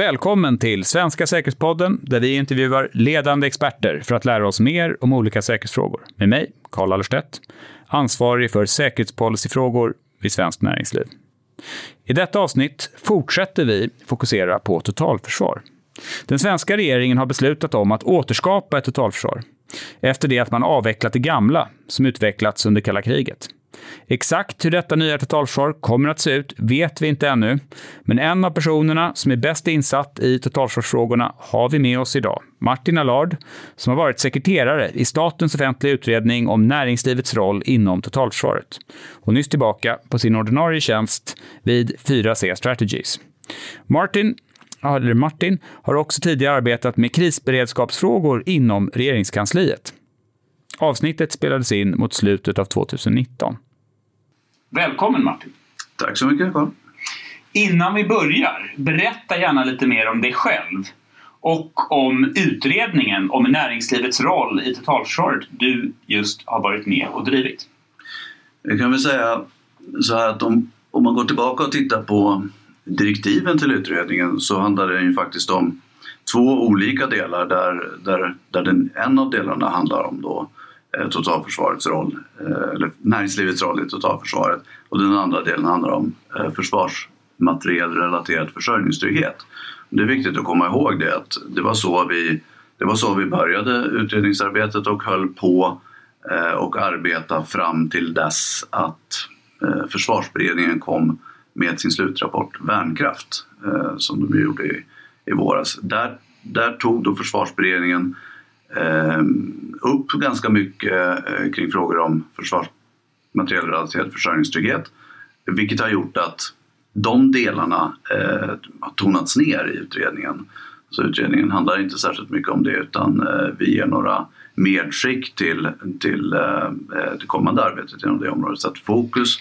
Välkommen till Svenska säkerhetspodden där vi intervjuar ledande experter för att lära oss mer om olika säkerhetsfrågor. Med mig, Carl Allerstedt, ansvarig för säkerhetspolicyfrågor vid Svenskt Näringsliv. I detta avsnitt fortsätter vi fokusera på totalförsvar. Den svenska regeringen har beslutat om att återskapa ett totalförsvar efter det att man avvecklat det gamla som utvecklats under kalla kriget. Exakt hur detta nya totalförsvar kommer att se ut vet vi inte ännu, men en av personerna som är bäst insatt i totalförsvarsfrågorna har vi med oss idag. Martin Allard, som har varit sekreterare i Statens offentliga utredning om näringslivets roll inom totalförsvaret och nyss tillbaka på sin ordinarie tjänst vid 4C Strategies. Martin eller Martin, har också tidigare arbetat med krisberedskapsfrågor inom regeringskansliet. Avsnittet spelades in mot slutet av 2019. Välkommen Martin! Tack så mycket Carl! Innan vi börjar, berätta gärna lite mer om dig själv och om utredningen om näringslivets roll i totalförsvaret du just har varit med och drivit. Jag kan väl säga så här att om, om man går tillbaka och tittar på direktiven till utredningen så handlar det ju faktiskt om två olika delar där, där, där den, en av delarna handlar om då Eh, Eh, totalförsvarets roll, eh, eller näringslivets roll i totalförsvaret och den andra delen handlar om eh, försvarsmaterielrelaterad försörjningstrygghet. Det är viktigt att komma ihåg det att det var så vi, det var så vi började utredningsarbetet och höll på och arbeta fram till dess att försvarsberedningen kom med sin slutrapport Värnkraft som de gjorde i, i våras. Där, där tog då försvarsberedningen Ehm, upp ganska mycket eh, kring frågor om försvarsmaterielrelaterad försörjningstrygghet. Vilket har gjort att de delarna eh, har tonats ner i utredningen. Så utredningen handlar inte särskilt mycket om det utan eh, vi ger några medskick till, till eh, eh, det kommande arbetet inom det området. Så att fokus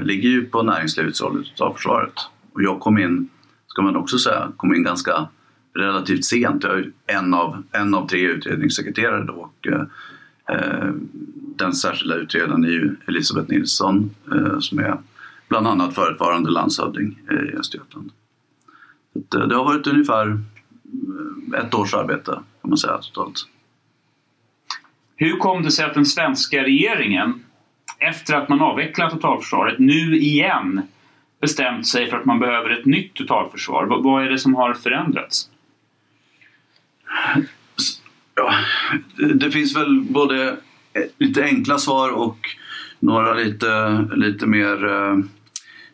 ligger ju på näringslivets roll av försvaret Och jag kom in, ska man också säga, kom in ganska relativt sent. Jag är en av, en av tre utredningssekreterare då. Och, eh, eh, den särskilda utredaren är ju Elisabeth Nilsson eh, som är bland annat förutvarande landshövding eh, i Östergötland. Så, eh, det har varit ungefär ett års arbete kan man säga totalt. Hur kom det sig att den svenska regeringen efter att man avvecklat totalförsvaret nu igen bestämt sig för att man behöver ett nytt totalförsvar? Vad är det som har förändrats? Ja, det finns väl både eh, lite enkla svar och några lite, lite mer eh,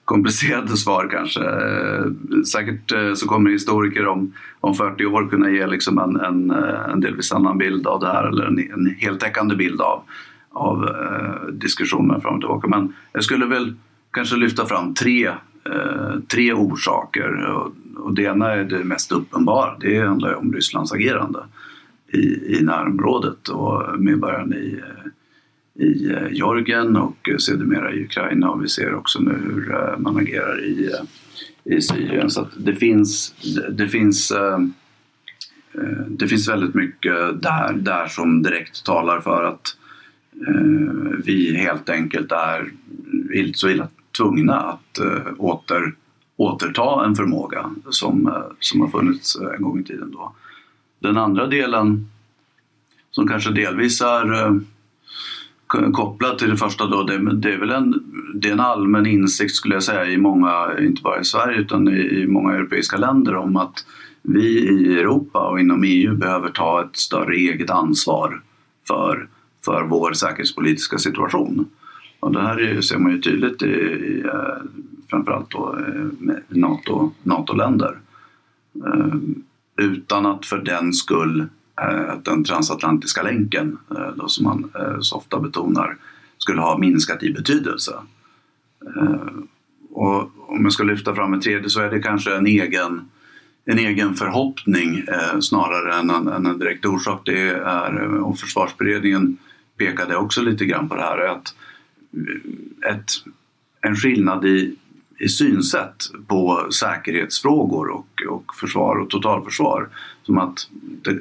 komplicerade svar kanske. Eh, säkert så kommer historiker om, om 40 år kunna ge liksom en, en, en delvis annan bild av det här eller en, en heltäckande bild av, av eh, diskussionen fram och tillbaka. Men jag skulle väl kanske lyfta fram tre, eh, tre orsaker. Och, och det ena är det mest uppenbara, det handlar ju om Rysslands agerande i, i närområdet och med början i, i eh, Georgien och sedermera i Ukraina och vi ser också nu hur eh, man agerar i, eh, i Syrien. Så det finns, det finns det finns väldigt mycket där, där som direkt talar för att vi helt enkelt är så illa tvungna att åter återta en förmåga som, som har funnits en gång i tiden. Då. Den andra delen som kanske delvis är eh, kopplat kopplad till det första då, det, det, är väl en, det är en allmän insikt skulle jag säga i många, inte bara i Sverige utan i, i många europeiska länder om att vi i Europa och inom EU behöver ta ett större eget ansvar för, för vår säkerhetspolitiska situation. Och det här ser man ju tydligt i, i eh, framförallt då eh, NATO, NATO-länder. Eh, utan att för den skull eh, den transatlantiska länken, eh, då som man eh, så ofta betonar, skulle ha minskat i betydelse. Och om jag ska lyfta fram ett tredje så är det kanske en egen, en egen förhoppning snarare än en, en direkt orsak. Det är, och försvarsberedningen pekade också lite grann på det här, att ett, en skillnad i, i synsätt på säkerhetsfrågor och, och försvar och totalförsvar. Som att det,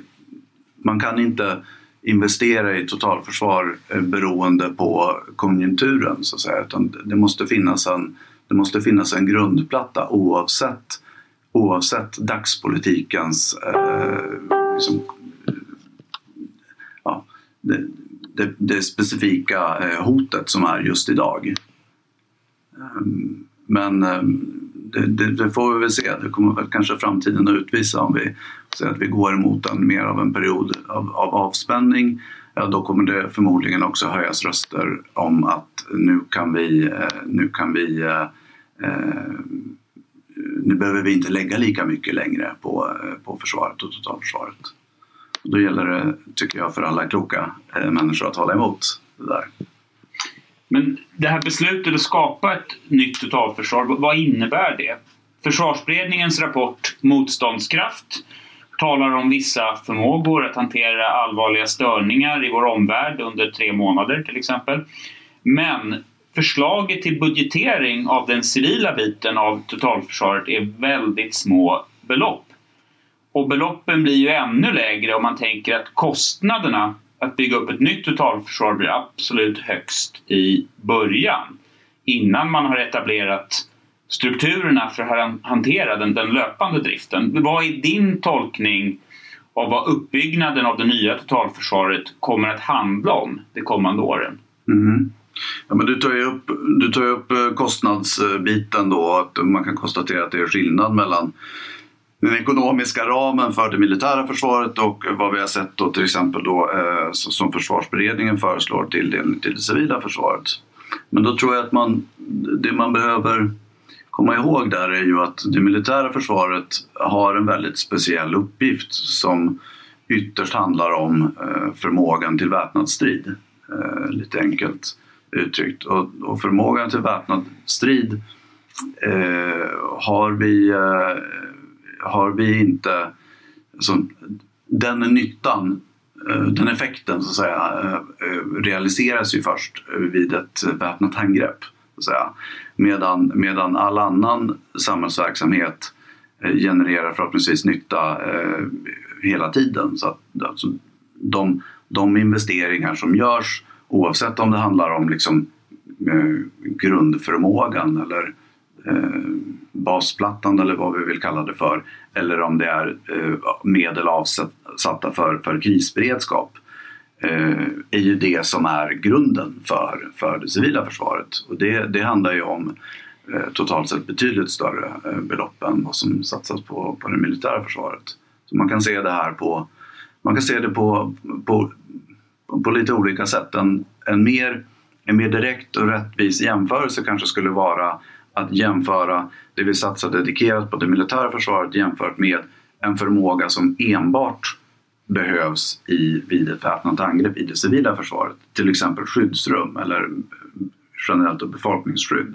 man kan inte investera i totalförsvar eh, beroende på konjunkturen så att säga, utan det måste finnas en, det måste finnas en grundplatta oavsett oavsett dagspolitikens eh, liksom, ja, det, det, det, specifika eh, hotet som är just idag. Um, men eh, det, det, det, får vi väl se. Det kommer väl kanske framtiden att utvisa om vi säger att vi går emot en mer av en period av, av avspänning. Ja, då kommer det förmodligen också höjas röster om att nu kan vi, eh, nu kan vi eh, eh, nu behöver vi inte lägga lika mycket längre på, på försvaret och totalförsvaret. Då gäller det, tycker jag, för alla kloka människor att hålla emot det där. Men det här beslutet att skapa ett nytt totalförsvar, vad innebär det? Försvarsberedningens rapport Motståndskraft talar om vissa förmågor att hantera allvarliga störningar i vår omvärld under tre månader till exempel. Men förslaget till budgetering av den civila biten av totalförsvaret är väldigt små belopp. Och beloppen blir ju ännu lägre om man tänker att kostnaderna att bygga upp ett nytt totalförsvar blir absolut högst i början. Innan man har etablerat strukturerna för att hantera den, den löpande driften. Vad är din tolkning av vad uppbyggnaden av det nya totalförsvaret kommer att handla om de kommande åren? Mm. Ja, men du tar ju upp, du tar upp eh, kostnadsbiten då. Att man kan konstatera att det är skillnad mellan den ekonomiska ramen för det militära försvaret och vad vi har sett då till exempel då, eh, som försvarsberedningen föreslår till det, till det civila försvaret. Men då tror jag att man, det man behöver komma ihåg där är ju att det militära försvaret har en väldigt speciell uppgift som ytterst handlar om eh, förmågan till väpnad strid. Eh, lite enkelt uttryckt. Och, och förmågan till väpnad strid eh, har, vi, eh, har vi inte... Alltså, den nyttan, eh, den effekten så att säga, eh, eh, realiseras ju först vid ett väpnat angrepp. Så att säga. Medan, medan all annan samhällsverksamhet genererar förhoppningsvis nytta hela tiden. Så att, alltså, de, de investeringar som görs Oavsett om det handlar om liksom, eh, grundförmågan eller eh, basplattan eller vad vi vill kalla det för. Eller om det är eh, medel avsatta för, för krisberedskap. Eh, är ju det som är grunden för, för det civila försvaret. Och det, det handlar ju om eh, totalt sett betydligt större belopp än vad som satsas på, på det militära försvaret. Så man kan se det här på, man kan se det på, på på lite olika sätt. En, en, mer, en mer direkt och rättvis jämförelse kanske skulle vara att jämföra det vi satsar dedikerat på det militära försvaret jämfört med en förmåga som enbart behövs i, vid ett väpnat angrepp i det civila försvaret. Till exempel skyddsrum eller generellt befolkningsskydd.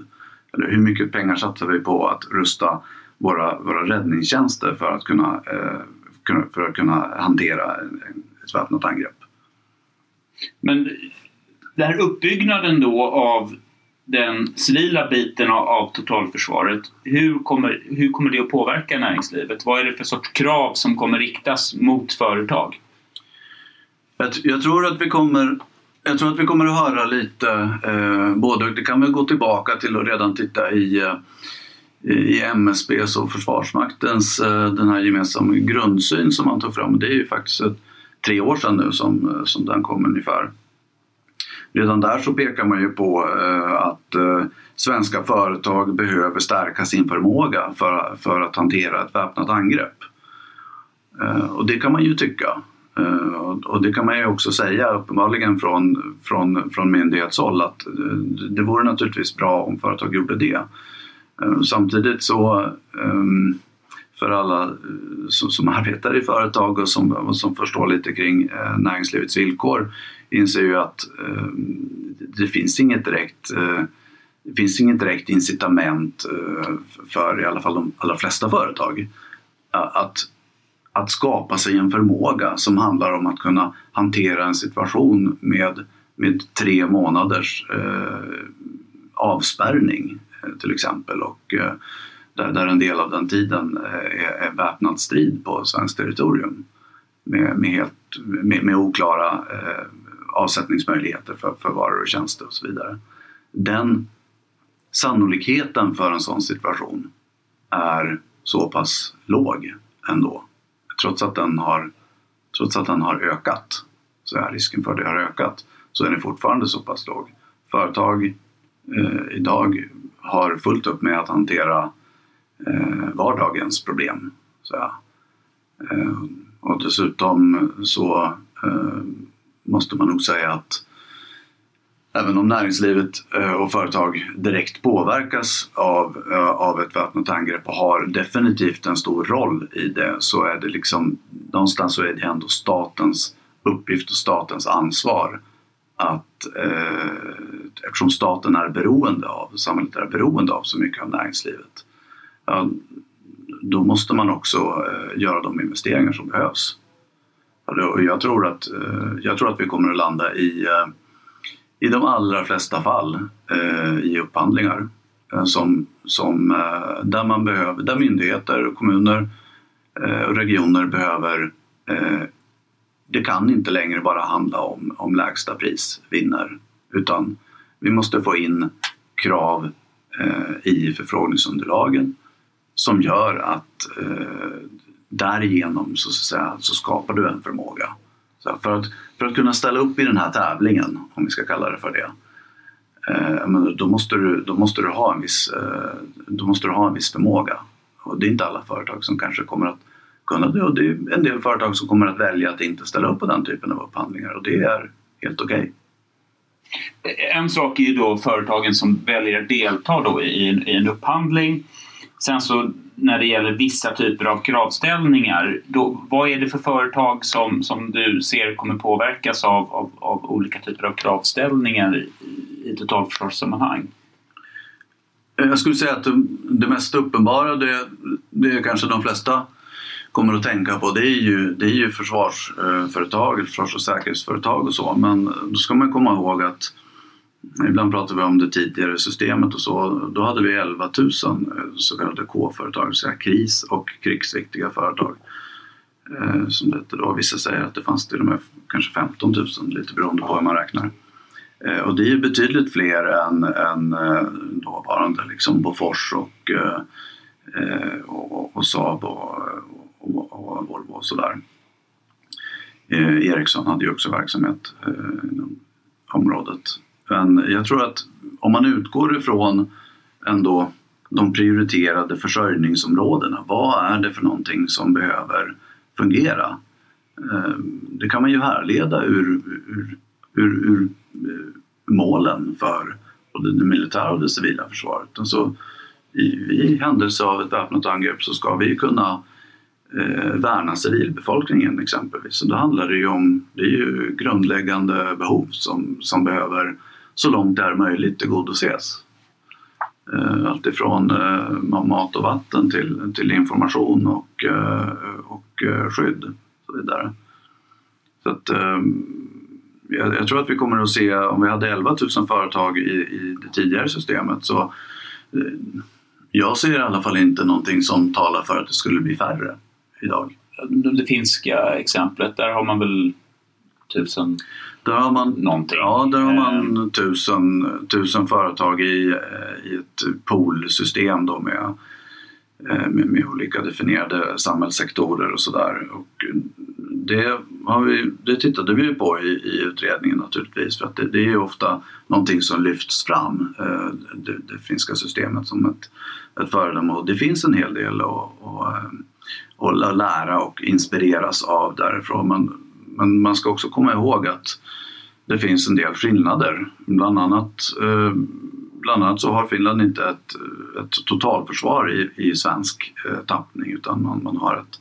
Eller hur mycket pengar satsar vi på att rusta våra, våra räddningstjänster för att kunna, eh, för att kunna hantera ett väpnat angrepp? Men den här uppbyggnaden då av den civila biten av, totalförsvaret, hur kommer, hur kommer det att påverka näringslivet? Vad är det för sorts krav som kommer riktas mot företag? Jag, jag tror att vi kommer jag tror att vi kommer att höra lite, eh, både, det kan vi gå tillbaka till och redan titta i, eh, i MSBs och Försvarsmaktens eh, den här gemensamma grundsyn som man tog fram. Det är ju faktiskt tre år sedan nu som, eh, som den kom ungefär. Redan där så pekar man ju på eh, att eh, svenska företag behöver stärka sin förmåga för, för att hantera ett väpnat angrepp. Eh, och det kan man ju tycka. Och det kan man ju också säga uppenbarligen från, från, från myndighetshåll att det vore naturligtvis bra om företag gjorde det. Samtidigt så um, för alla eh, som, som arbetar i företag och som, och som förstår lite kring eh, näringslivets villkor inser ju att eh, det finns inget direkt eh, det finns inget direkt incitament eh, för i alla fall de allra flesta företag att, att skapa sig en förmåga som handlar om att kunna hantera en situation med, med tre månaders eh, avspärrning eh, till exempel. Och, där, där en del av den tiden eh, är, är väpnad strid på svenskt territorium med, med, helt, med, med oklara eh, avsättningsmöjligheter för, för varor och tjänster och så vidare. Den sannolikheten för en sån situation är så pass låg ändå. Trots att den har, trots att den har ökat, så är risken för det har ökat, så är den fortfarande så pass låg. Företag eh, idag har fullt upp med att hantera eh, vardagens problem. Så, eh, och dessutom så eh, måste man nog säga att även om näringslivet eh, och företag direkt påverkas av, eh, av ett väpnat angrepp och har definitivt en stor roll i det så är det liksom någonstans så är det ändå statens uppgift och statens ansvar att eh, eftersom staten är beroende av, samhället är beroende av så mycket av näringslivet ja, då måste man också eh, göra de investeringar som behövs. Och jag tror att, eh, jag tror att vi kommer att landa i eh, i de allra flesta fall eh, i upphandlingar eh, som, som, eh, där, man behöver, där myndigheter, kommuner och regioner behöver det kan inte längre bara handla om, om lägsta pris vinner utan vi måste få in krav i förfrågningsunderlagen som gör att eh, därigenom så, så, säga, så skapar du en förmåga så för, att, för att kunna ställa upp i den här tävlingen, om vi ska kalla det för det, eh, men då, måste du, då, måste du ha en viss, eh, då måste du ha en viss förmåga. Och det är inte alla företag som kanske kommer att kunna det och det är en del företag som kommer att välja att inte ställa upp på den typen av upphandlingar och det är helt okej. Okay. En sak är ju då företagen som väljer att delta då i, i en upphandling. Sen så när det gäller vissa typer av kravställningar, då, vad är det för företag som, som du ser kommer påverkas av, av, av olika typer av kravställningar i, i totalförsvarssammanhang? Eh, jag skulle säga att det, det mest uppenbara, det, det är kanske de flesta kommer att tänka på, det är ju, det är ju försvarsföretag, eh, försvars och säkerhetsföretag och så. Men då ska man komma ihåg att Ibland pratar vi om det tidigare systemet och så. Då hade vi 11 000 eh, så kallade K-företag, så kris och krigsviktiga företag. Eh, som det då. Vissa säger att det fanns till och med kanske 15 000, lite beroende på hur man räknar. Eh, och det är betydligt fler än, än dåvarande liksom Bofors och, och, och Saab och, och, och Volvo och sådär. Ericsson hade ju också verksamhet inom området. Men jag tror att om man utgår ifrån ändå de prioriterade försörjningsområdena. Vad är det för någonting som behöver fungera? Eh, det kan man ju härleda ur, ur, ur, ur eh, målen för både det militära och det civila försvaret. Alltså, i, I händelse av ett väpnat angrepp så ska vi kunna eh, värna civilbefolkningen exempelvis. Så då handlar det ju om det är ju grundläggande behov som, som behöver så långt det är möjligt tillgodoses. Eh, alltifrån eh, allt ifrån mat och vatten till, till information och, eh, och skydd och så vidare. Så att, ehm, jag, jag, tror att vi kommer att se, om vi hade 11 000 företag i, i det tidigare systemet så jag ser i alla fall inte någonting som talar för att det skulle bli färre idag. Det finska exemplet, där har man väl tusen där har man, någonting. Ja, där har man eh. tusen, tusen företag i, i ett poolsystem då med, eh, med, med olika definierade samhällssektorer och sådär. Det, har vi, det tittade vi på i, i utredningen naturligtvis för att det, det är ofta någonting som lyfts fram, eh, det, det finska systemet som ett, ett föredöme och det finns en hel del att, att lära och inspireras av därifrån. Men, men man ska också komma ihåg att det finns en del skillnader. Bland annat, eh, bland annat så har Finland inte ett, ett totalförsvar i, i svensk eh, tappning utan man, man har ett,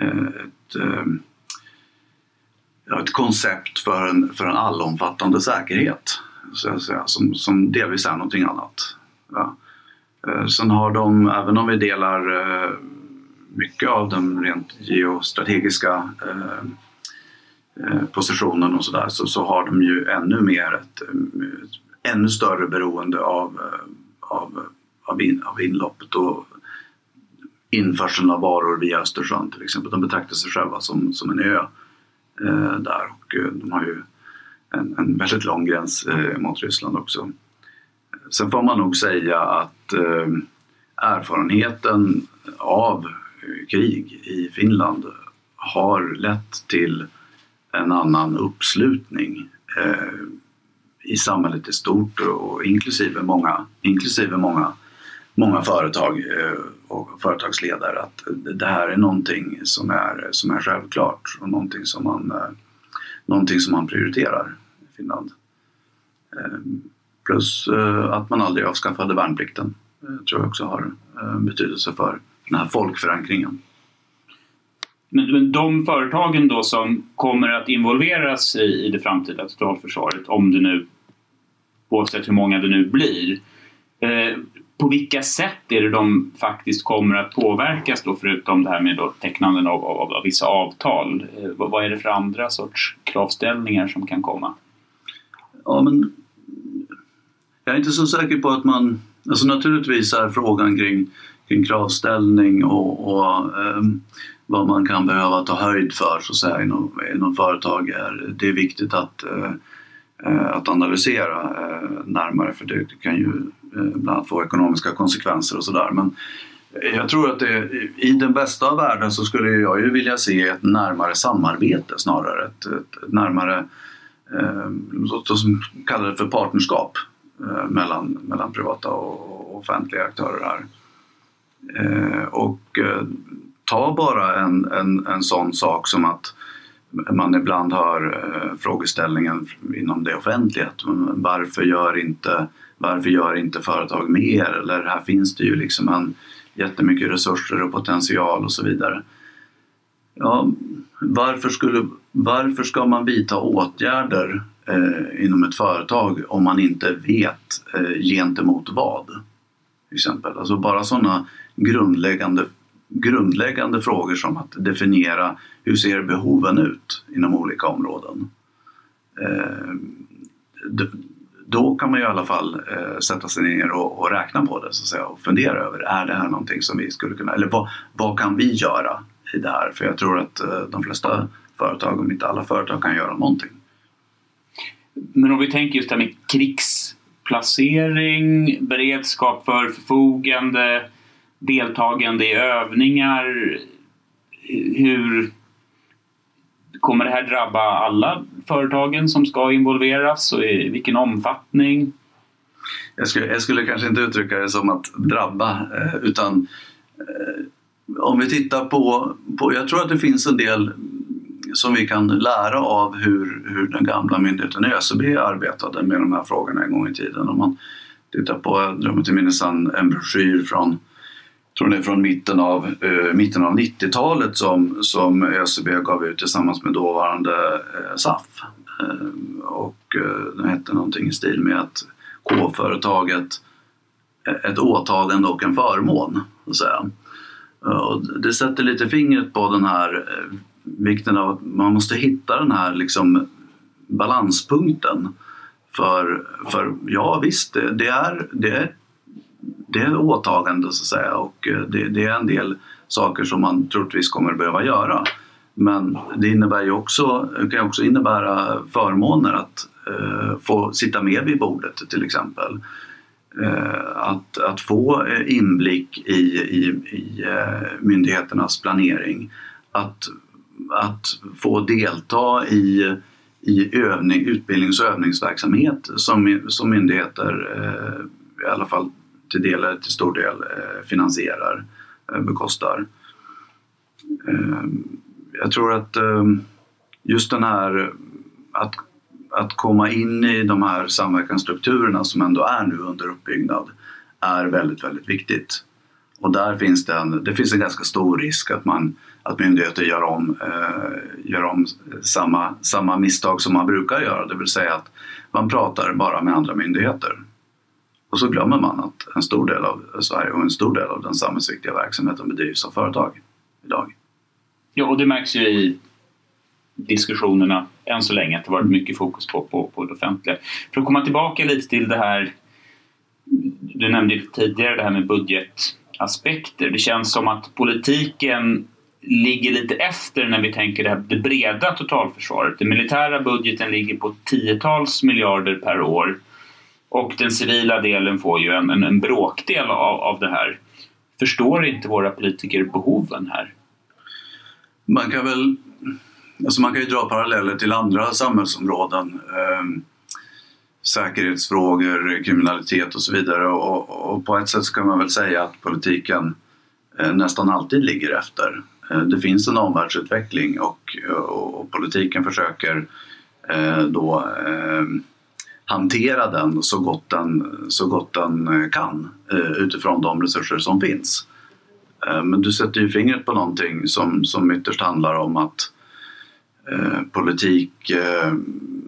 eh, ett, ett koncept för en, för en allomfattande säkerhet så att säga, som, som delvis är någonting annat. Ja. Sen har de, även om vi delar mycket av den rent geostrategiska Eh, Eh, positionen och sådär så, så har de ju ännu mer ett, ett ännu större beroende av, eh, av, av, in, av inloppet och införseln av varor via Östersjön till exempel. De betraktar sig själva som, som en ö eh, där och de har ju en, en väldigt lång gräns eh, mot Ryssland också. Sen får man nog säga att, eh, erfarenheten av krig i Finland har lett till en annan uppslutning eh, i samhället i stort och inklusive många, inklusive många, många företag eh, och företagsledare att det här är någonting som är, som är självklart och någonting som man, eh, någonting som man prioriterar i Finland. Eh, plus eh, att man aldrig avskaffade värnplikten eh, tror jag också har eh, betydelse för den här folkförankringen. Men de företagen då som kommer att involveras i det framtida totalförsvaret, om det nu, oavsett hur många det nu blir, eh, på vilka sätt är det de faktiskt kommer att påverkas då, förutom det här med då tecknanden av, av, av vissa avtal? Eh, vad är det för andra sorts kravställningar som kan komma? Ja, men jag är inte så säker på att man... Alltså naturligtvis är frågan kring, kring kravställning och, och eh, vad man kan behöva ta höjd för så att säga, inom, inom företag. Är, det är viktigt att, eh, eh att analysera eh, närmare för det, det kan ju eh, bland annat få ekonomiska konsekvenser och sådär. Men jag tror att det, i den bästa av världen så skulle jag ju vilja se ett närmare samarbete snarare. Ett, ett, ett närmare, eh, låt oss kalla det för partnerskap eh, mellan, mellan privata och offentliga aktörer här. Eh, och eh, ta bara en, en, en sån sak som att man ibland hör eh, frågeställningen inom det offentliga. Mm, varför gör, inte, varför gör inte företag mer? Eller här finns det ju liksom en jättemycket resurser och potential och så vidare. Ja, varför, skulle, varför ska man vidta åtgärder eh, inom ett företag om man inte vet eh, gentemot vad? Till exempel. Alltså bara sådana grundläggande grundläggande frågor som att definiera hur ser behoven ut inom olika områden. Eh, då kan man ju i alla fall eh, sätta sig ner och, räkna på det så att säga, och fundera över, är det här någonting som vi skulle kunna, eller vad, vad kan vi göra i det här? För jag tror att eh, de flesta företag, om inte alla företag, kan göra någonting. Men om vi tänker just det här med krigsplacering, beredskap för förfogande, deltagande i övningar. Hur kommer det här drabba alla företagen som ska involveras och i vilken omfattning? Jag skulle, jag skulle kanske inte uttrycka det som att drabba eh, utan eh, om vi tittar på, på, jag tror att det finns en del som vi kan lära av hur, hur den gamla myndigheten ÖCB arbetade med de här frågorna en gång i tiden. Om man tittar på, jag drömmer till minnes en, en broschyr från tror det är från mitten av, eh, mitten av 90-talet som, som ÖCB gav ut tillsammans med dåvarande eh, SAF. Eh, och eh, den hette någonting i stil med att K-företaget eh, ett åtagande och en förmån. Så att säga. Eh, och det sätter lite fingret på den här eh, vikten av att man måste hitta den här liksom balanspunkten. För, för ja visst, det, det är, det är det är åtagande så att säga och eh, det, det, är en del saker som man troligtvis kommer att behöva göra. Men det innebär ju också, kan också innebära förmåner att eh, få sitta med vid bordet till exempel. Eh, att, att få eh, inblick i, i, i eh, myndigheternas planering. Att, att få delta i, i övning, utbildnings och övningsverksamhet som, som myndigheter eh, i alla fall till del eller till stor del eh, finansierar, eh, bekostar. Eh, jag tror att ehm, just den här att, att komma in i de här samverkansstrukturerna som ändå är nu under uppbyggnad är väldigt, väldigt viktigt. Och där finns det en, det finns en ganska stor risk att, man, att myndigheter gör om, eh, gör om samma, samma misstag som man brukar göra, det vill säga att man pratar bara med andra myndigheter. Och så glömmer man att en stor del av Sverige och en stor del av den samhällsviktiga verksamheten bedrivs av företag idag. Ja, och det märks ju i diskussionerna än så länge att det varit mycket fokus på, på, på det offentliga. För att komma tillbaka lite till det här, du nämnde tidigare det här med budgetaspekter. Det känns som att politiken ligger lite efter när vi tänker det, här, det breda totalförsvaret. Den militära budgeten ligger på tiotals miljarder per år och den civila delen får ju en, en, en bråkdel av, av det här. Förstår inte våra politiker behoven här? Man kan väl alltså man kan ju dra paralleller till andra samhällsområden. Eh, säkerhetsfrågor, kriminalitet och så vidare. Och, och, på ett sätt så kan man väl säga att politiken eh, nästan alltid ligger efter. Eh, det finns en omvärldsutveckling och, och, och politiken försöker eh, då eh, hantera den så gott den, så gott den eh, kan eh, utifrån de resurser som finns. Eh, men du sätter ju fingret på någonting som, som ytterst handlar om att eh, politik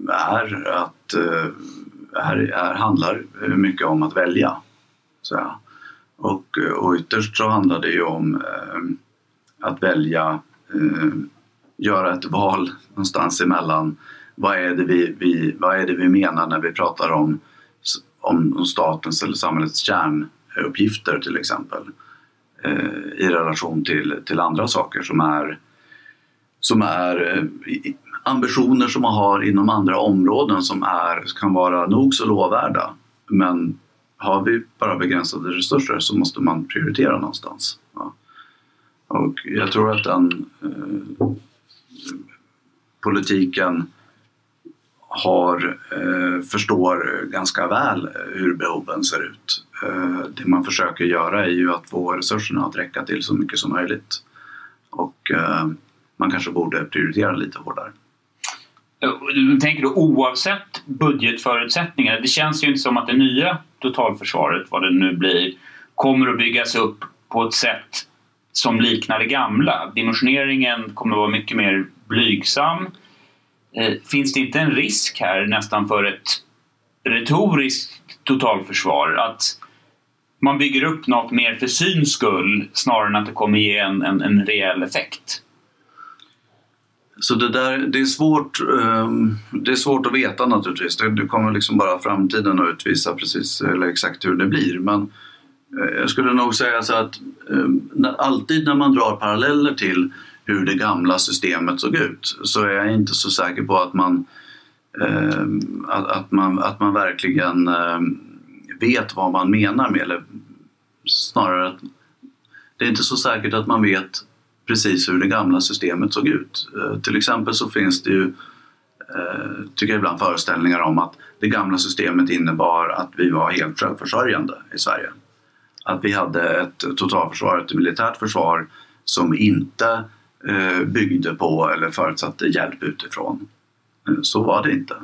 är att här, här handlar mycket om att välja. Så, och, och ytterst så handlar det ju om att välja, göra ett val någonstans emellan vad är det vi, vi, vad är det vi menar när vi pratar om, om statens eller samhällets kärnuppgifter till exempel eh, i relation till, till andra saker som är, som är eh, ambitioner som man har inom andra områden som är, kan vara nog så lovvärda. Men har vi bara begränsade resurser så måste man prioritera någonstans. Ja. Och jag tror att den eh, politiken har, eh, förstår ganska väl eh, hur behoven ser ut. Eh, det man försöker göra är ju att få resurserna att räcka till så mycket som möjligt. Och eh, man kanske borde prioritera lite hårdare. Eh, du tänker då oavsett budgetförutsättningar, det känns ju inte som att det nya totalförsvaret, vad det nu blir, kommer att byggas upp på ett sätt som liknar det gamla. Dimensioneringen kommer att vara mycket mer blygsam Eh, Eh, finns det inte en risk här nästan för ett retoriskt totalförsvar? Att man bygger upp något mer för syns skull snarare än att det kommer ge en, en, en reell effekt? Så det där, det är svårt, ehm, det är svårt att veta naturligtvis. Det, kommer liksom bara framtiden att utvisa precis eller exakt hur det blir. Men eh, jag skulle nog säga så att ehm, alltid när man drar paralleller till hur det gamla systemet såg ut så är jag inte så säker på att man, eh, att, att, man, att man verkligen eh, vet vad man menar med eller snarare att det är inte så säkert att man vet precis hur det gamla systemet såg ut. Eh, till exempel så finns det ju, eh, tycker jag ibland, föreställningar om att det gamla systemet innebar att vi var helt självförsörjande i Sverige. Att vi hade ett totalförsvar, ett militärt försvar som inte Eh, Eh, byggde på eller förutsatte hjälp utifrån. Eh, så var det inte.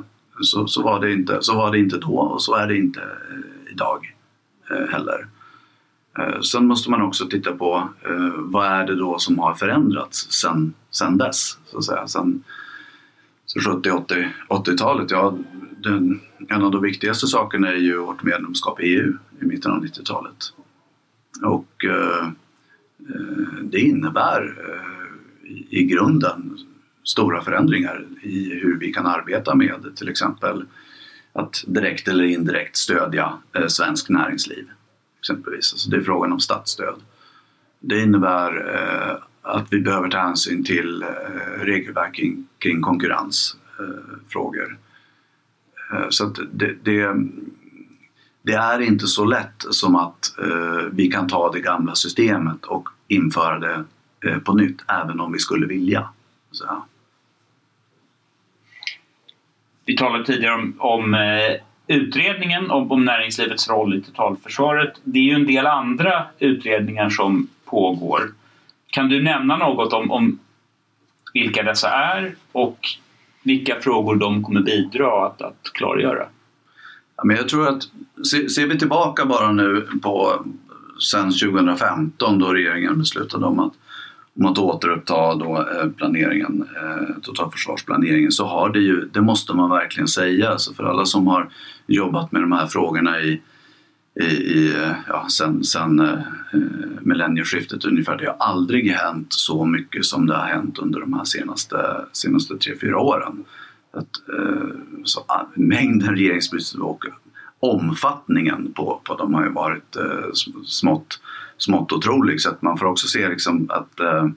Så, så, var det inte. så var det inte då och så är det inte eh, idag heller. Sen måste man också titta på vad är det då som har förändrats sen, sen dess? Så att säga. Sen, 70-80-talet, ja, den, en av de viktigaste sakerna är ju vårt medlemskap i EU i mitten av 90-talet. Och eh, det innebär eh, i grunden stora förändringar i hur vi kan arbeta med till exempel att direkt eller indirekt stödja eh, svensk näringsliv. Exempelvis. Alltså det är frågan om statsstöd. Det innebär eh, att vi behöver ta hänsyn till eh, regelverk kring, kring konkurrensfrågor. Eh, eh, så att det, det, det, är inte så lätt som att eh, vi kan ta det gamla systemet och införa det på nytt, även om vi skulle vilja. Så. Vi talade tidigare om, om eh, utredningen om, om näringslivets roll i totalförsvaret. Det är ju en del andra utredningar som pågår. Kan du nämna något om, om vilka dessa är och vilka frågor de kommer bidra att, att klargöra? Ja, men jag tror att, ser vi tillbaka bara nu på sen 2015 då regeringen beslutade om att om att återuppta då eh, planeringen, eh, totalförsvarsplaneringen så har det ju, det måste man verkligen säga, så för alla som har jobbat med de här frågorna i, i, i eh, ja, sen, sen eh, millennieskiftet ungefär, det har aldrig hänt så mycket som det har hänt under de här senaste, senaste tre, fyra åren. Att, eh, så, ah, mängden regeringsbeslut och omfattningen på, på dem har ju varit eh, smått smått otrolig. Så att man får också se liksom att eh,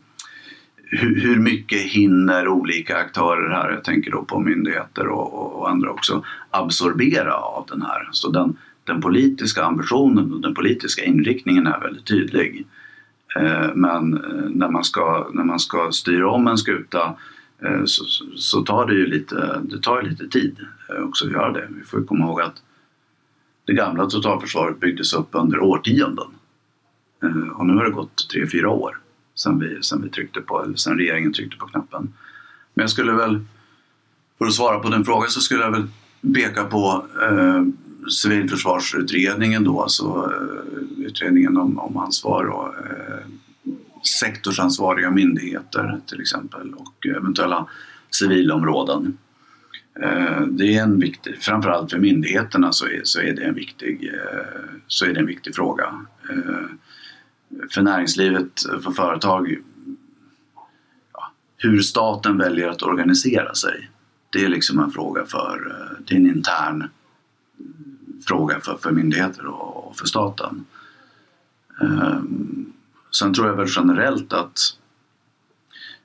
hur, hur, mycket hinner olika aktörer här, jag tänker då på myndigheter och, och, andra också, absorbera av den här. Så den, den politiska ambitionen och den politiska inriktningen är väldigt tydlig. Eh, men eh, när man ska, när man ska styra om en skuta eh, så, så tar det ju lite, det tar lite tid eh, också att göra det. Vi får komma ihåg att det gamla totalförsvaret byggdes upp under årtionden. Eh, och nu har det gått tre, fyra år sen, vi, sedan, vi tryckte på, eller sedan regeringen tryckte på knappen. Men jag skulle väl, för att svara på den frågan så skulle jag väl peka på eh, civilförsvarsutredningen då, alltså eh, utredningen om, om ansvar och eh, sektorsansvariga myndigheter till exempel och eventuella civilområden. Eh, det är en viktig, framförallt för myndigheterna så är, så är, det, en viktig, eh, så är det en viktig fråga. För näringslivet, för företag, ja, hur staten väljer att organisera sig. Det är liksom en fråga för, eh, det är en intern fråga för, för myndigheter och, för staten. Um, sen tror jag väl generellt att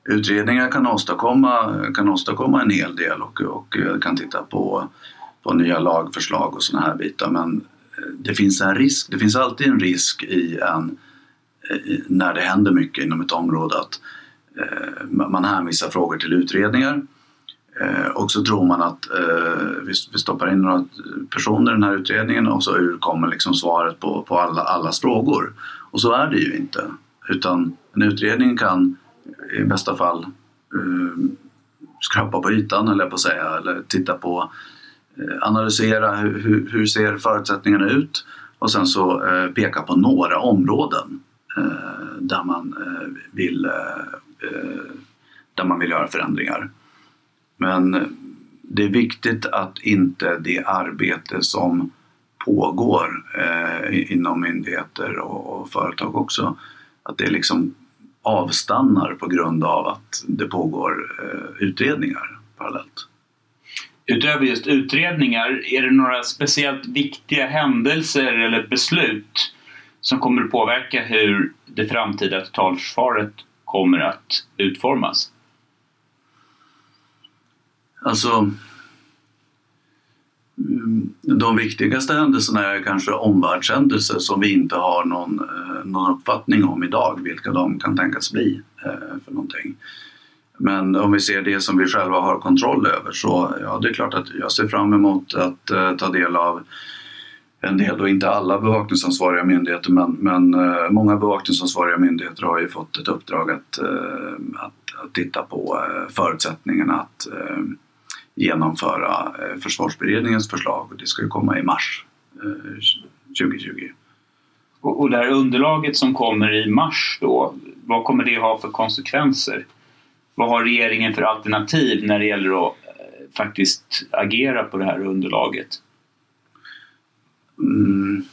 utredningar kan åstadkomma, kan åstadkomma en hel del och, och eh, kan titta på, på nya lagförslag och sådana här bitar. Men eh, det finns en risk, det finns alltid en risk i en Eh, när det händer mycket inom ett område att eh, man hänvisar frågor till utredningar eh, och så tror man att vi stoppar in några personer i den här utredningen och så kommer liksom svaret på, på alla, allas frågor. Och så är det ju inte. Utan en utredning kan i bästa fall skrapa på ytan, eller på säga, eller titta på, analysera hur, hur ser förutsättningarna ut och sen så peka på några områden Eh, där man eh, vill eh, eh, där man vill göra förändringar. Men det är viktigt att inte det arbete som pågår eh, inom myndigheter och, och, företag också, att det liksom avstannar på grund av att det pågår eh, utredningar parallellt. Utöver just utredningar, är det några speciellt viktiga händelser eller beslut som kommer att påverka hur det framtida totalförsvaret kommer att utformas? Alltså, mm, de viktigaste händelserna är kanske omvärldshändelser som vi inte har någon, eh, någon uppfattning om idag, vilka de kan tänkas bli eh, för någonting. Men om vi ser det som vi själva har kontroll över så ja, det är klart att jag ser fram emot att eh, ta del av en del, och inte alla bevakningsansvariga myndigheter, men, men eh, många bevakningsansvariga myndigheter har ju fått ett uppdrag att, eh, att, att, titta på eh, förutsättningarna att eh, genomföra eh, försvarsberedningens förslag. Det ska ju komma i mars 2020. Och, och det här underlaget som kommer i mars då, vad kommer det ha för konsekvenser? Vad har regeringen för alternativ när det gäller att faktiskt agera på det här underlaget? Mm.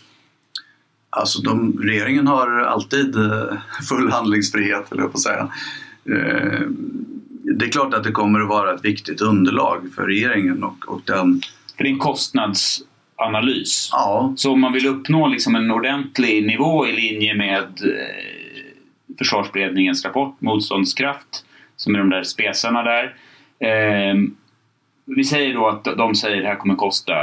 Alltså de, regeringen har alltid eh, full handlingsfrihet, eller jag på att säga. Eh, det är klart att det kommer att vara ett viktigt underlag för regeringen och, och den... För det är en kostnadsanalys. Ja. Så om man vill uppnå liksom en ordentlig nivå i linje med eh, Försvarsberedningens rapport Motståndskraft, som är de där spesarna där, vi säger då att de säger att det här kommer kosta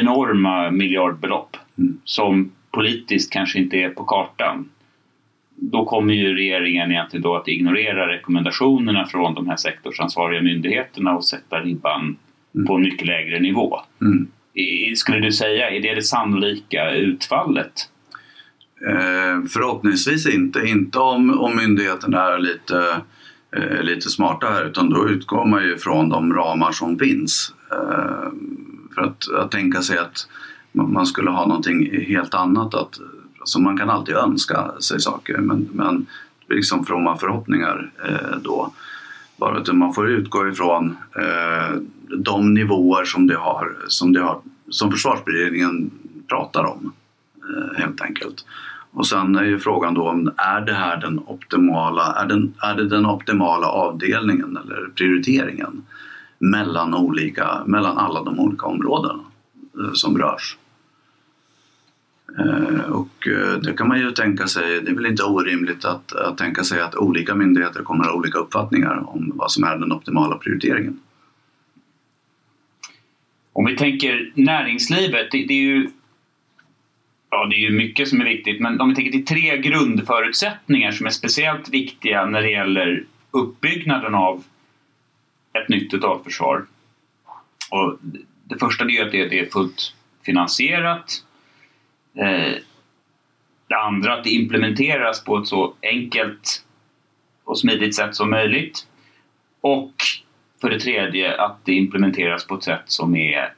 enorma miljardbelopp mm. som politiskt kanske inte är på kartan. Då kommer ju regeringen egentligen då att ignorera rekommendationerna från de här sektorsansvariga myndigheterna och sätta ribban mm. på en mycket lägre nivå. Mm. Skulle du säga, är det det sannolika utfallet? Eh, förhoppningsvis inte. Inte om, om myndigheterna är lite eh, lite smarta här utan då utgår man ju från de ramar som finns. Eh, för att, att tänka sig att man skulle ha någonting helt annat. Att, alltså man kan alltid önska sig saker men, men liksom fromma förhoppningar eh, då. Bara att man får utgå ifrån eh, de nivåer som, det har, som, det har, som försvarsberedningen pratar om eh, helt enkelt. Och sen är ju frågan då om är det här den optimala, är, den, är det den optimala avdelningen eller prioriteringen mellan, olika, mellan alla de olika områdena eh, som rörs. Eh, och eh, det kan man ju tänka sig, det är väl inte orimligt att, att tänka sig att olika myndigheter kommer att ha olika uppfattningar om vad som är den optimala prioriteringen. Om vi tänker näringslivet, det, det är ju Ja, det är ju mycket som är viktigt, men om vi tänker till tre grundförutsättningar som är speciellt viktiga när det gäller uppbyggnaden av ett nytt totalförsvar. Och det första är att det är fullt finansierat. Eh, det andra att det implementeras på ett så enkelt och smidigt sätt som möjligt. Och för det tredje att det implementeras på ett sätt som är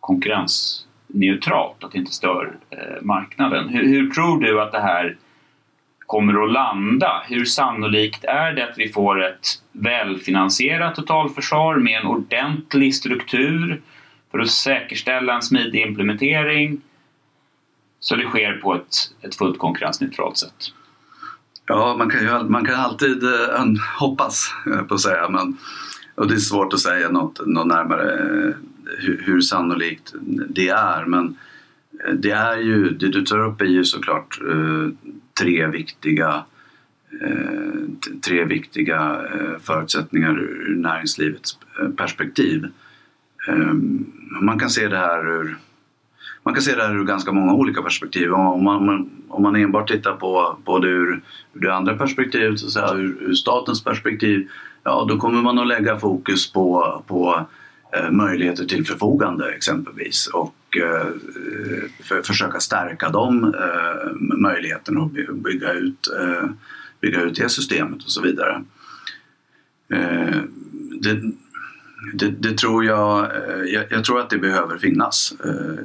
konkurrens neutralt, att det inte stör eh, marknaden. Hur, hur, tror du att det här kommer att landa? Hur sannolikt är det att vi får ett välfinansierat totalförsvar med en ordentlig struktur för att säkerställa en smidig implementering så det sker på ett, ett fullt konkurrensneutralt sätt? Ja, man kan, ju, man kan alltid eh, hoppas eh, på att säga, men och det är svårt att säga något, något närmare eh, hur, hur sannolikt det är. Men eh, det är ju, det du tar upp är ju såklart eh, tre viktiga eh, tre viktiga eh, förutsättningar ur näringslivets perspektiv. Ehm, man kan se det här ur man kan se det här ur ganska många olika perspektiv. Om man, om man enbart tittar på, på det ur, ur det andra perspektivet, så att säga, ur, ur statens perspektiv, ja då kommer man att lägga fokus på, på eh, Eh, möjligheter till förfogande exempelvis och eh, för, försöka stärka de eh, möjligheterna och bygga ut, bygga ut det systemet och så vidare. Det, det, det, tror jag, jag, jag, tror att det behöver finnas.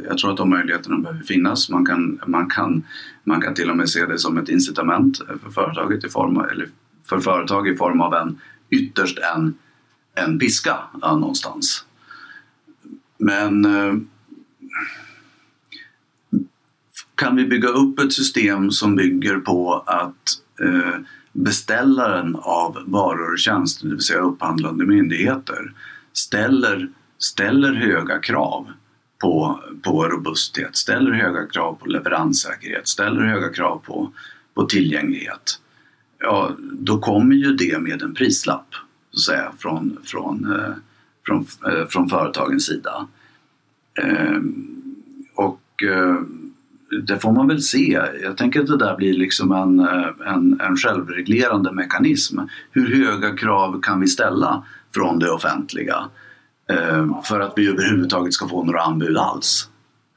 Jag tror att de möjligheterna behöver finnas. Man kan, man kan, man kan till och med se det som ett incitament för företaget i form av, eller för företag i form av en ytterst en, en piska någonstans. Men eh, kan vi bygga upp ett system som bygger på att eh, beställaren av varor och tjänster, det vill säga upphandlande myndigheter, ställer, ställer höga krav på, på robusthet, ställer höga krav på leveranssäkerhet, ställer höga krav på, på tillgänglighet. Ja, då kommer ju det med en prislapp så att säga, från, från, eh, från, eh, från företagens sida. Ehm, och eh, det får man väl se. Jag tänker att det där blir liksom en, eh, en, en självreglerande mekanism. Hur höga krav kan vi ställa från det offentliga ehm, för att vi överhuvudtaget ska få några anbud alls?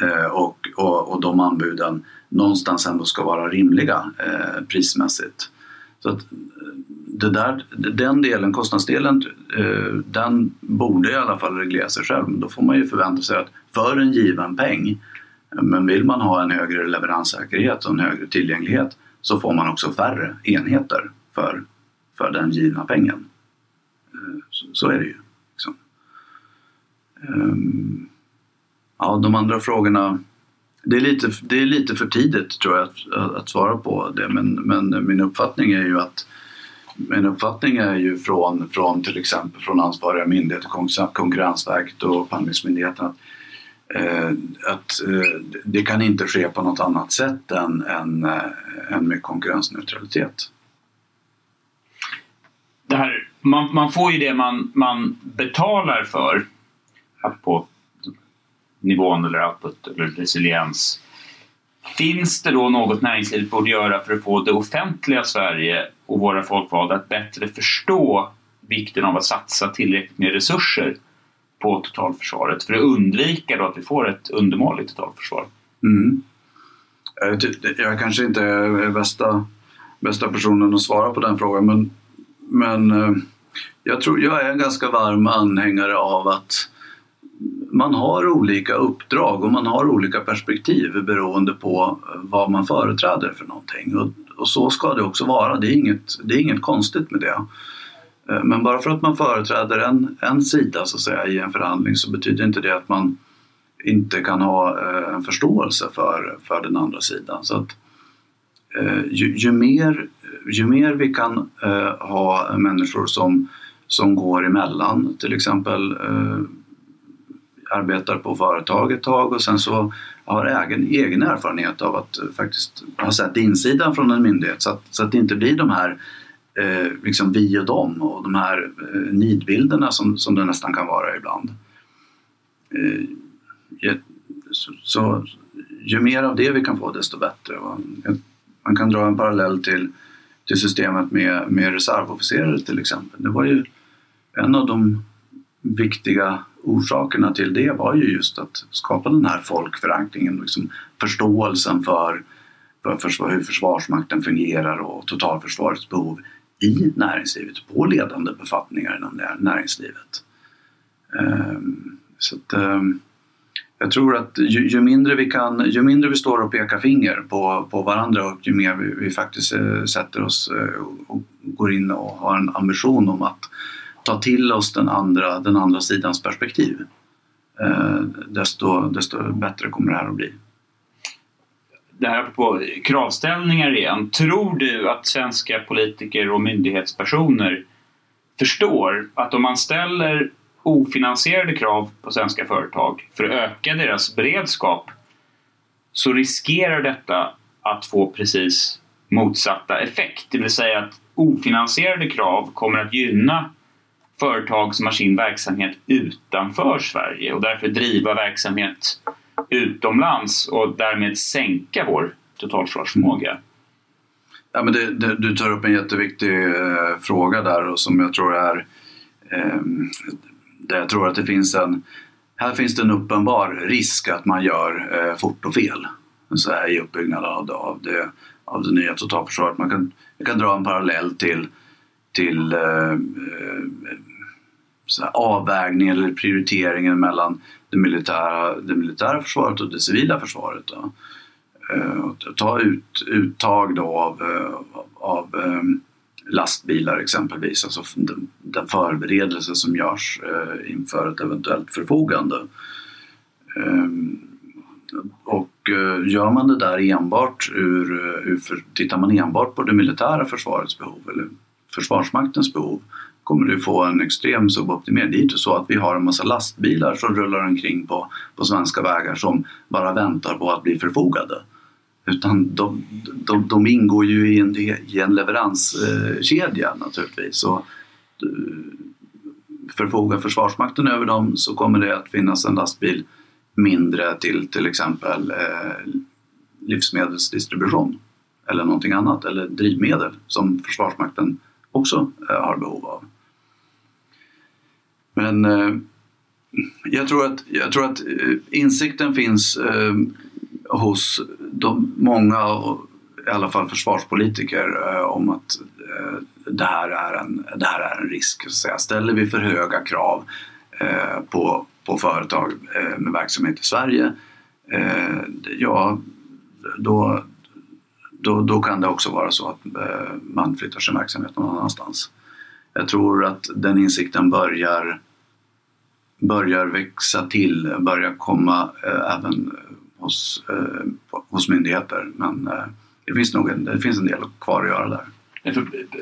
Eh, och, och, och de anbuden någonstans ändå ska vara rimliga eh, prismässigt. Så att det där, den delen, kostnadsdelen, eh, den borde i alla fall reglera sig själv. Då får man ju förvänta sig att för en given peng, men vill man ha en högre leveranssäkerhet och en högre tillgänglighet så får man också färre enheter för, för den givna pengen. Eh, så, så, är det ju. Liksom. Eh, ja, de andra frågorna det är, lite, det är lite för tidigt tror jag att, att svara på det men, men min uppfattning är ju att min uppfattning är ju från, från till exempel från ansvariga myndigheter, Konkurrensverket och Upphandlingsmyndigheten att, eh, att eh, det kan inte ske på något annat sätt än, än, eh, än med konkurrensneutralitet. Det här, man, man får ju det man, man betalar för på nivån eller output eller resiliens. Finns det då något näringslivet borde göra för att få det offentliga Sverige och våra folkvalda att bättre förstå vikten av att satsa tillräckligt med resurser på totalförsvaret för att undvika då att vi får ett undermåligt totalförsvar? Mm. Jag kanske inte är bästa, bästa personen att svara på den frågan men, men eh, jag tror jag är en ganska varm anhängare av att man har olika uppdrag och man har olika perspektiv beroende på vad man företräder för någonting. Och, och så ska det också vara, det är, inget, det är inget konstigt med det. Eh, men bara för att man företräder en, en sida så att säga, i en förhandling så betyder inte det att man inte kan ha eh, en förståelse för, för den andra sidan. Så att, eh, ju, ju, mer, ju mer vi kan ha människor som, som går emellan, till exempel arbetar på företag ett tag och sen så har egen, egen erfarenhet av att eh, faktiskt ha sett insidan från en myndighet så att, så att det inte blir de här eh, liksom vi och dem och de här eh, nidbilderna som, som det nästan kan vara ibland. Eh, så, så ju mer av det vi kan få desto bättre. Man kan dra en parallell till, till systemet med, med reservofficerare till exempel. Det var ju en av de viktiga orsakerna till det var ju just att skapa den här folkförankringen, liksom förståelsen för, för försvar, hur Försvarsmakten fungerar och totalförsvarets behov i näringslivet, på ledande befattningar inom näringslivet. Ehm, så att, ehm, jag tror att ju, ju, mindre vi kan, ju mindre vi står och pekar finger på, på varandra och ju mer vi, vi faktiskt eh, sätter oss eh, och går in och har en ambition om att ta till oss den andra, den andra sidans perspektiv, eh, desto, desto bättre kommer det här att bli. Det här på kravställningar igen. Tror du att svenska politiker och myndighetspersoner förstår att om man ställer ofinansierade krav på svenska företag för att öka deras beredskap så riskerar detta att få precis motsatta effekt. Det vill säga att ofinansierade krav kommer att gynna företag som har sin verksamhet utanför Sverige och därför driva verksamhet utomlands och därmed sänka vår totalförsvarsförmåga. Ja, men det, det, du tar upp en jätteviktig eh, fråga där och som jag tror är eh, där jag tror att det finns en, här finns det en uppenbar risk att man gör eh, fort och fel så här, i uppbyggnaden av det, av det, av det nya totalförsvaret. Man kan, jag kan dra en parallell till, till eh, eh avvägningen eller prioriteringen mellan det militära, det militära försvaret och det civila försvaret. Då. Eh, ta ut, uttag då av, eh, av, eh, lastbilar exempelvis, alltså den förberedelse som görs inför ett eventuellt förfogande. Och gör man det där enbart ur, ur tittar man enbart på det militära försvarets behov eller Försvarsmaktens behov kommer du få en extrem suboptimering. Det är inte så att vi har en massa lastbilar som rullar omkring på, på svenska vägar som bara väntar på att bli förfogade. Utan de, de, de ingår ju i en, i en leveranskedja eh, naturligtvis. Så eh, förfogar Försvarsmakten över dem så kommer det att finnas en lastbil mindre till till exempel eh, livsmedelsdistribution eller någonting annat eller drivmedel som Försvarsmakten också eh, har behov av. Men eh, jag, tror att, jag tror att eh, insikten finns eh, hos de många, i alla fall försvarspolitiker, eh, om att eh, det här är en, det här är en risk. Så säga. Ställer vi för höga krav eh, på, på företag eh, med verksamhet i Sverige, eh, ja, då, då, då kan det också vara så att man flyttar sin verksamhet någon annanstans. Jag tror att den insikten börjar, börjar växa till, börjar komma eh, även eh, hos, eh, hos myndigheter. Men eh, det finns nog en, det finns en del kvar att göra där.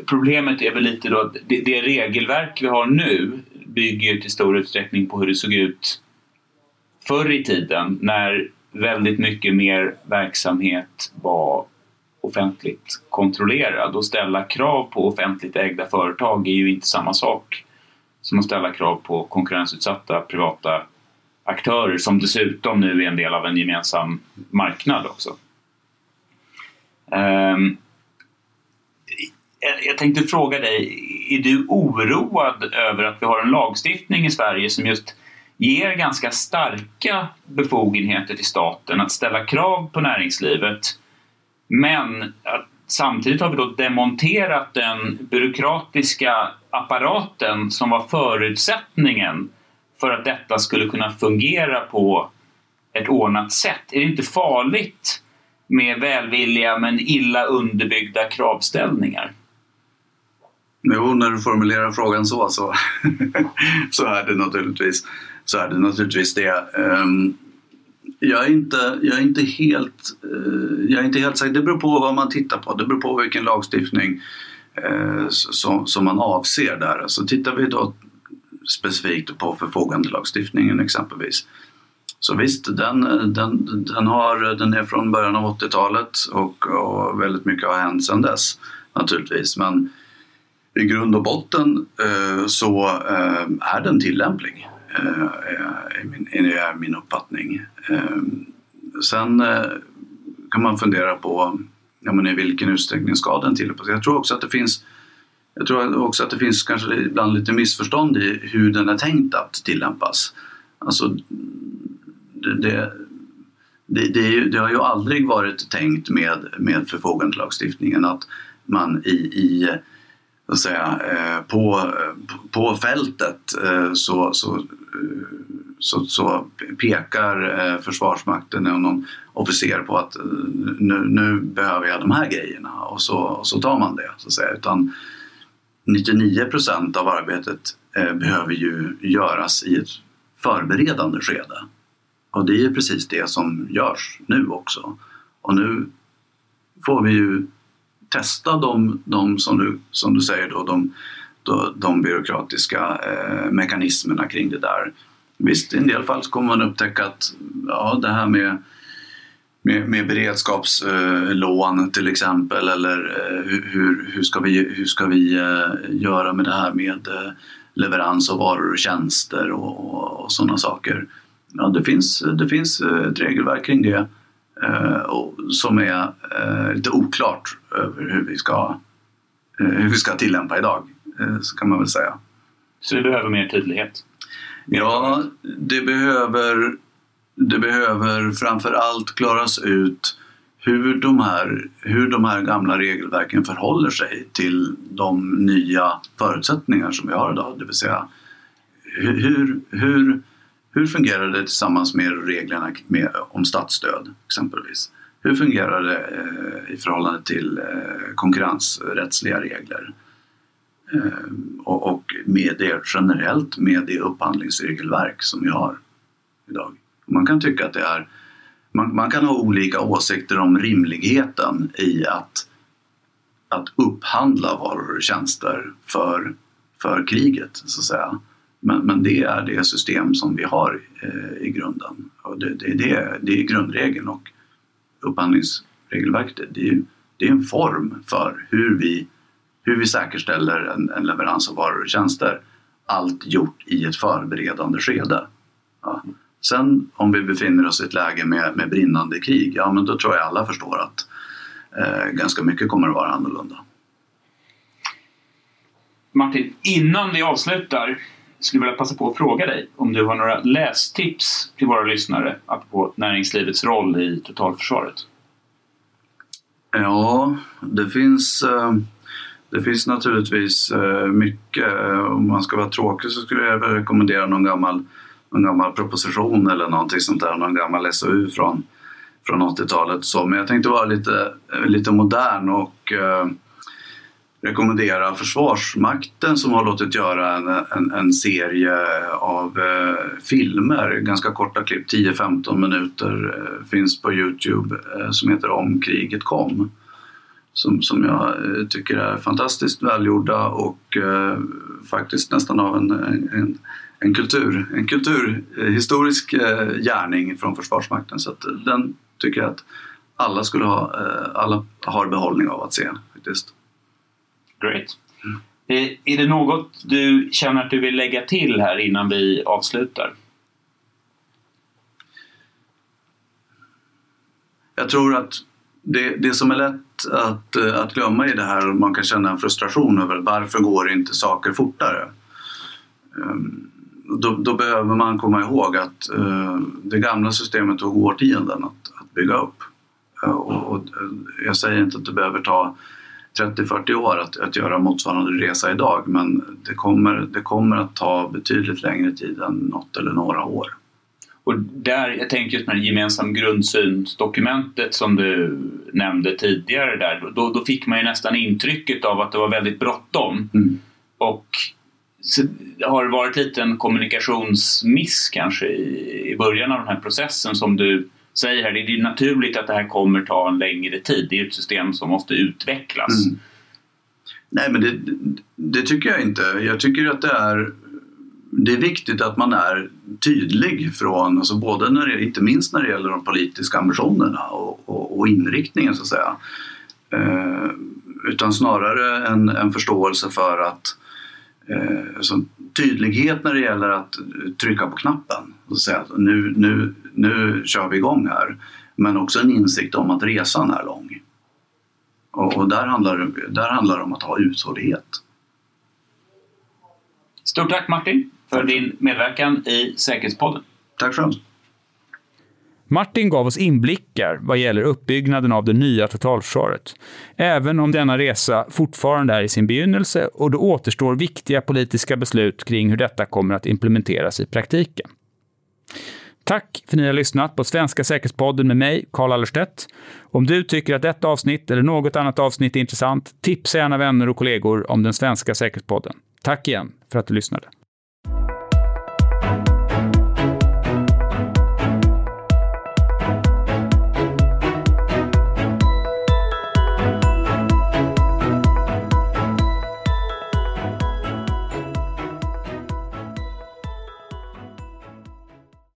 Problemet är väl lite då att det, det regelverk vi har nu bygger till stor utsträckning på hur det såg ut förr i tiden när väldigt mycket mer verksamhet var offentligt kontrollerad och ställa krav på offentligt ägda företag är ju inte samma sak som att ställa krav på konkurrensutsatta privata aktörer som dessutom nu är en del av en gemensam marknad också. Ehm, jag tänkte fråga dig, är du oroad över att vi har en lagstiftning i Sverige som just ger ganska starka befogenheter till staten att ställa krav på näringslivet men att samtidigt har vi då demonterat den byråkratiska apparaten som var förutsättningen för att detta skulle kunna fungera på ett ordnat sätt? Är det inte farligt med välvilliga men illa underbyggda kravställningar? Jo, när du formulerar frågan så, så, så, är, det naturligtvis, så är det naturligtvis det. Um, jag är inte, jag är inte helt, eh, jag är inte helt säker. Det beror på vad man tittar på. Det beror på vilken lagstiftning eh, som, som man avser där. Så alltså, tittar vi då specifikt på förfogandelagstiftningen exempelvis. Så visst, den, den, den, har, den är från början av 80-talet och, och väldigt mycket har hänt sedan dess naturligtvis. Men i grund och botten eh, så eh, är den tillämplig, Eh, eh, är, min, är min uppfattning. Ehm, sen eh, kan man fundera på ja, men i vilken utsträckning ska den tillämpas. Jag tror också att det finns jag tror också att det finns kanske ibland lite missförstånd i hur den är tänkt att tillämpas. Alltså, det, det, det, det har ju aldrig varit tänkt med, med förfogandelagstiftningen att man i, i att säga, eh, på, på fältet eh, så, så, eh, så, så pekar Försvarsmakten och någon officer på att nu, nu behöver jag de här grejerna och så, och så tar man det. Så att säga. Utan 99 procent av arbetet behöver ju göras i ett förberedande skede. Och det är ju precis det som görs nu också. Och nu får vi ju testa de, de som, du, som du säger då, de, de, de byråkratiska eh, mekanismerna kring det där. Visst, i en del fall så kommer man upptäcka att ja, det här med, med, med beredskapslån eh, till exempel eller eh, hur, hur ska vi, hur ska vi eh, göra med det här med eh, leverans av varor och tjänster och, och, och sådana saker. Ja, det finns, det finns eh, ett regelverk kring det eh, som är eh, lite oklart över hur vi ska, eh, hur vi ska tillämpa idag, eh, så kan man väl säga. Så det behöver mer tydlighet? Ja, det behöver, det behöver framför allt klaras ut hur de, här, hur de här gamla regelverken förhåller sig till de nya förutsättningar som vi har idag. Det vill säga hur, hur, hur fungerar det tillsammans med reglerna med, om statsstöd exempelvis? Hur fungerar det eh, i förhållande till eh, konkurrensrättsliga regler? Eh, och, och med det generellt med det upphandlingsregelverk som vi har idag. Man kan tycka att det är man, man, kan ha olika åsikter om rimligheten i att, att upphandla varor och tjänster för, för kriget, så att säga. Men, men det är det system som vi har eh, i grunden. Och det, det, det, det är grundregeln och upphandlingsregelverket det är, det är en form för hur vi, hur vi säkerställer en, en leverans av varor och tjänster. Allt gjort i ett förberedande skede. Ja. Sen om vi befinner oss i ett läge med, med brinnande krig, ja men då tror jag alla förstår att eh, ganska mycket kommer att vara annorlunda. Martin, innan vi avslutar skulle vilja passa på att fråga dig om du har några lästips till våra lyssnare apropå näringslivets roll i totalförsvaret? Ja, det finns, eh, det finns naturligtvis eh, mycket. Om man ska vara tråkig så skulle jag rekommendera någon gammal, någon gammal proposition eller någonting sånt där, någon gammal SOU från, från 80-talet. Men jag tänkte vara lite, lite modern och eh, rekommendera Försvarsmakten som har låtit göra en, en, en serie av eh, filmer, ganska korta klipp, 10-15 minuter, eh, finns på Youtube eh, som heter Om kriget kom. Som, som jag eh, tycker är fantastiskt välgjorda och eh, faktiskt nästan av en, en, en, kultur, en kulturhistorisk eh, gärning från Försvarsmakten. Så att eh, den tycker jag att alla, skulle ha, eh, alla har behållning av att se. faktiskt. Great. Mm. Är det något du känner att du vill lägga till här innan vi avslutar? Jag tror att det, det som är lätt att, eh, att glömma i det här, man kan känna en frustration över varför går inte saker fortare? Ehm, då, då behöver man komma ihåg att eh, det gamla systemet tog årtionden att, att bygga upp. Och, och, jag säger inte att det behöver ta 30-40 år att, att göra motsvarande resa idag men det kommer, det kommer att ta betydligt längre tid än något eller några år. Och där, jag tänker just med det gemensam grundsynsdokumentet som du nämnde tidigare där, då, då fick man ju nästan intrycket av att det var väldigt bråttom. Mm. Och så har det varit lite en kommunikationsmiss kanske i, i början av den här processen som du säger här, det är naturligt att det här kommer ta en längre tid. Det är ett system som måste utvecklas. Mm. Nej, men det, det, tycker jag inte. Jag tycker att det är, det är viktigt att man är tydlig från, alltså både när det, inte minst när det gäller de politiska ambitionerna och, och, och inriktningen så att säga. Eh, utan snarare en, en förståelse för att eh, alltså, tydlighet när det gäller att trycka på knappen och säga nu, nu, nu kör vi igång här. Men också en insikt om att resan är lång. Och, och där, handlar, där handlar det om att ha uthållighet. Stort tack Martin för din medverkan i Säkerhetspodden. Tack själv. Martin gav oss inblickar vad gäller uppbyggnaden av det nya totalförsvaret. Även om denna resa fortfarande är i sin begynnelse och det återstår viktiga politiska beslut kring hur detta kommer att implementeras i praktiken. Tack för att ni har lyssnat på Svenska säkerhetspodden med mig, Karl Allerstedt. Om du tycker att detta avsnitt eller något annat avsnitt är intressant, tipsa gärna vänner och kollegor om den svenska säkerhetspodden. Tack igen för att du lyssnade.